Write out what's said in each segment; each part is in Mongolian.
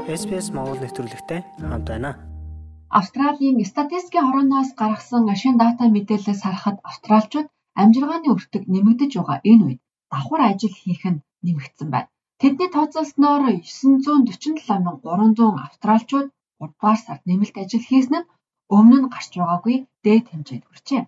SPS Монгол нэвтрүүлэгтэй хамт байна. Австралийн статистикийн хорооноос гаргасан шин дата мэдээлэлээс харахад австралчууд амжиргааны өртөг нэмэгдэж байгаа энэ үед давхар ажил хийх нь нэмэгдсэн байна. Тэдний тооцоолсноор 947,300 австралчууд 3 дугаар сард нэмэлт ажил хийсэн нь өмнө нь гарч байгаагүй дээд хэмжээнд хүрчээ.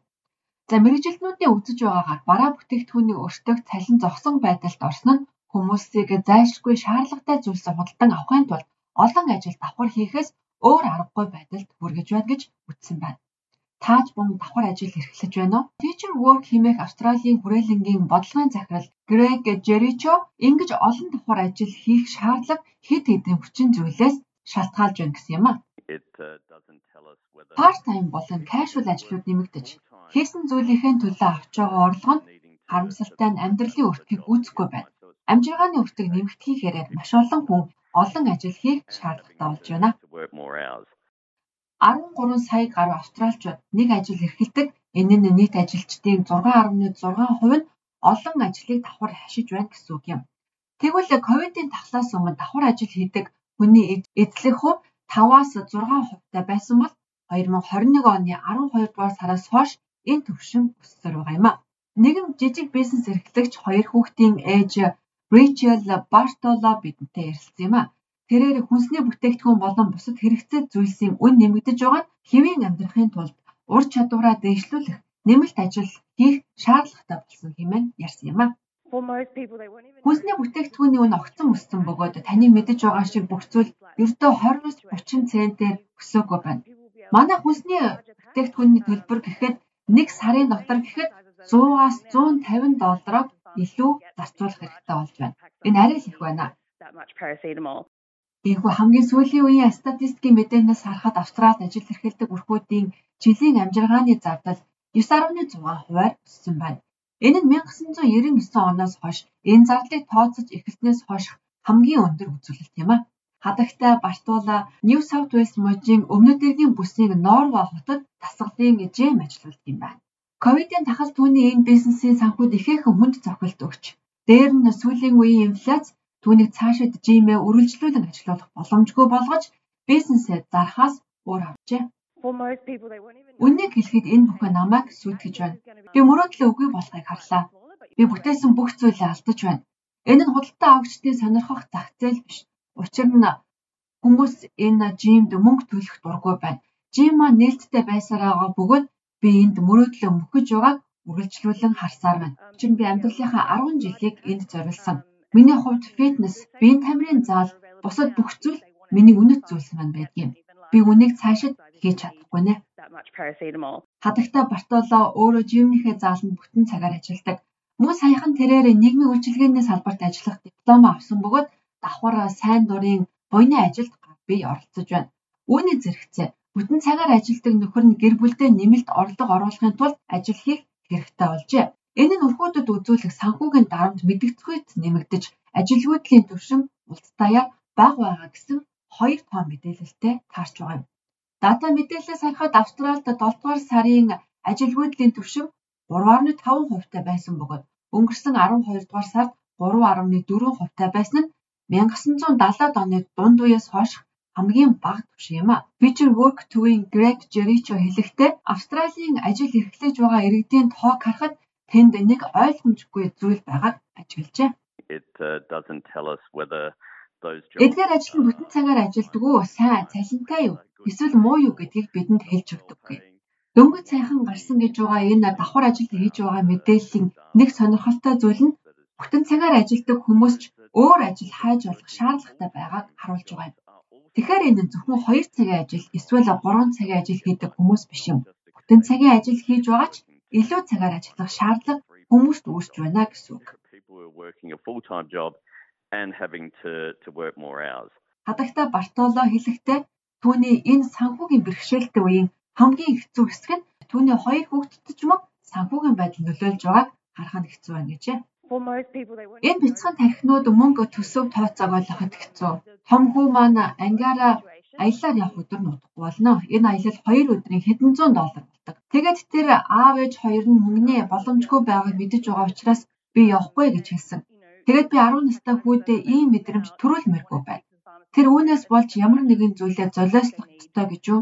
За мэрэгжилтнүүдийн үзэж байгаагаар бараа бүтээгдэхүүний өртөг цалин зогсон байдалд орсон нь хүмүүсийг зайлшгүй шаардлагатай зүйлсээ худалдан авахын тулд олон ажил давхар хийхээс өөр аргагүй байдалд хүргэж байна гэж үзсэн байна. Тааж бун давхар ажил эрхлэж байна уу? Teacher Work хэмээх Австралийн хүрээлэнгийн бодлогын захирал Грег Жеричо ингэж олон давхар ажил хийх шаардлага хэд хэдэн хүчин зүйлээс шалтгаалж байна гэсэн юм а. Part-time болон casual ажлууд нэмэгдэж хийсэн зүйлийнхээ төлөө авч байгаа орлого нь харамсалтай нь амьдралын өртгийг үүсэхгүй байна. Амжиргааны өртөг нэмэгдэхийн хэрээр маш олон хүн олон ажил хийх шаардлагатай болж байна. 13 сая гаруй австралчууд нэг ажил эрхэлдэг. Энэ нь нийт ажилчдын 6.6% нь олон ажлыг давхар хашиж байна гэсэн үг юм. Тэгвэл ковидын тахлаас өмнө давхар ажил хийдэг хүний эзлэх хувь 5-аас 6% байсан бол 2021 оны 12 дугаар сараас хойш энэ төвшин өссөөр байгаа юм а. Нэгэн жижиг бизнес эрхлэгч хоёр хүүхдийн ээж Рэйчел Бартоло бидэнтэй ярилцсан юм а. Тэрээр хүнсний бүтээгдэхүүн болон бусад хэрэгцээ зүйлсийн үн нэмэгдэж байгаа нь хэвийн амьдрахын тулд ур чадвараа дэвшлүүлэх нэмэлт ажил хийх шаардлагатай болсон хэмээн ярьсан юм а. Хүнсний бүтээгдэхүүний үн огцон өссөн бөгөөд таны мэдэж байгаа шиг бүх зүйл ердөө 20-30 центээр өсөөгүй байна. Манай хүнсний бүтээгдэхүүний төлбөр гэхэд нэг сарын дотор гэхэд 100-аас 150 доллараар илүү зарцуулах хэрэгтэй болж байна. Энэ арай л их байна. Ийхүү хамгийн сүүлийн үеийн статистикийн мэдээнээс харахад Австралид ажил эрхэлдэг өрхүүдийн жилийн амжиргааны зардал 9.6 хувиар өссөн байна. Энэ нь 1999 оноос хойш энэ зардлыг тооцож эхэлснээс хойш хамгийн өндөр үзүүлэлт юм а. Хадагтай Бартула Нью Саут Уэльс мужийн өмнөд эргийн бүсийн Норва хотод дасгалын жим ажилладаг юм байна. Ковидын тахал түүний энэ бизнесийн санхуд ихээхэн хүнд цохилт өгч, дээр нь сүүлийн үеийн инфляц түүнийг цаашид жимээ үргэлжлүүлэн ажиллах боломжгүй болгож бизнесээ зархаас өөр авчээ. Үнийг хэлэхэд энэ бүхэн намайг сүйтгэж байна. Би мөрөөдлөө үгүй болохыг харлаа. Би бүтээсэн бүх зүйлээ алдаж байна. Энэ нь худалдаа авагчдын сонирхох зах зээл биш. Учир нь хүмүүс энэ жимд мөнгө төлөх дургүй байна. Жим маань нээлттэй байсараа бөгөөд би энд мөрөөдлөө мөхөж байгааг үргэлжлүүлэн харсаар байна. Учир нь би амьдралынхаа 10 жилийг энд зориулсан. Миний хувьд фитнес, биеийн тамирын зал, бусад бүх зүйл миний үнэт зүйлс маань байдгийн. Би үнийг цаашид хийж чадахгүй нэ. Хадагта Бартоло өөрөө жимнийхээ зааланд бүтэн цагаар ажилладаг. Мөн саяхан тэрээр нийгмийн үйлчилгээний салбарт ажиллах диплом авсан бөгөөд давхар сайн дурын буйны ажилд бие оролцож байна. Үүний зэрэгцээ Бүтэн цагаар ажилладаг нөхөр нь гэр бүлдээ нэмэлт орлого оруулахын тулд ажил хийх хэрэгтэй болжээ. Энэ нь өрхүүдэд үзүүлэх санхүүгийн дарамт мэдэгдэхүйт нэмэгдэж, ажилгүйдлийн түвшин улсдаяар бага байгаа гэсэн хоёр тоо мэдээлэлтэй таарч байгаа юм. Дата мэдээлэлээс харахад Австралид 7 дугаар сарын ажилгүйдлийн түвшин 3.5 хувьтай байсан бөгөөд өнгөрсөн 12 дугаар сард 3.4 хувьтай байсан нь 1970-ад оны дунд үеэс хойш хамгийн бага түвшин юм а. Future Work төвийн Greg Jericho хэлэхдээ Австралийн ажил эрхлэж байгаа иргэдийн тоог харахад тэнд нэг ойлгомжгүй зүйл байгааг ажиглажээ. It uh, doesn't tell us whether Эдгээр ажил нь бүтэн цагаар ажилдаг уу, сайн, цалинтай юу, эсвэл муу юу гэдгийг бидэнд хэлж өгдөггүй. Дөнгөж сайхан гарсан гэж байгаа энэ давхар ажил хийж байгаа мэдээллийн нэг сонирхолтой зүйл нь бүтэн цагаар ажилдаг хүмүүс ч өөр ажил хайж болох шаардлагатай байгааг харуулж байгаа юм. Тэгэхээр энэ зөвхөн 2 цагийн ажил эсвэл 3 цагийн ажил хийдэг хүмүүс биш юм. Бүтэн цагийн ажил хийж байгаа ч илүү цагаар ажиллах шаардлага хүмүүст үүсч байна гэсэн үг. Хадагта Бартоло хэлэхдээ түүний энэ санхүүгийн бэрхшээлтэй үеийн хамгийн хэцүү хэсэг нь түүний хоёр хүүхэдтэй ч мөн санхүүгийн байдал нөлөөлж байгааг харах нь хэцүү байна гэжээ. Энэ бяцхан тархинууд мөнгө төсөв тооцоог ойлгоход хэцүү. Том хүү маань ангиараа аяллаар явах өдөр нь удахгүй болно. Энэ аялал 2 өдрийн хэдэн зуун доллар болдог. Тэгээд тэр аав ээж хоёр нь мөнгөний боломжгүй байгааг мэдэж байгаа учраас би явахгүй гэж хэлсэн. Тэгээд би 10 настай хүүдээ ийм мэдрэмж төрүүлмээргүй байна. Тэр үүнээс болж ямар нэгэн зүйлээ золиослох ёстой гэж юу?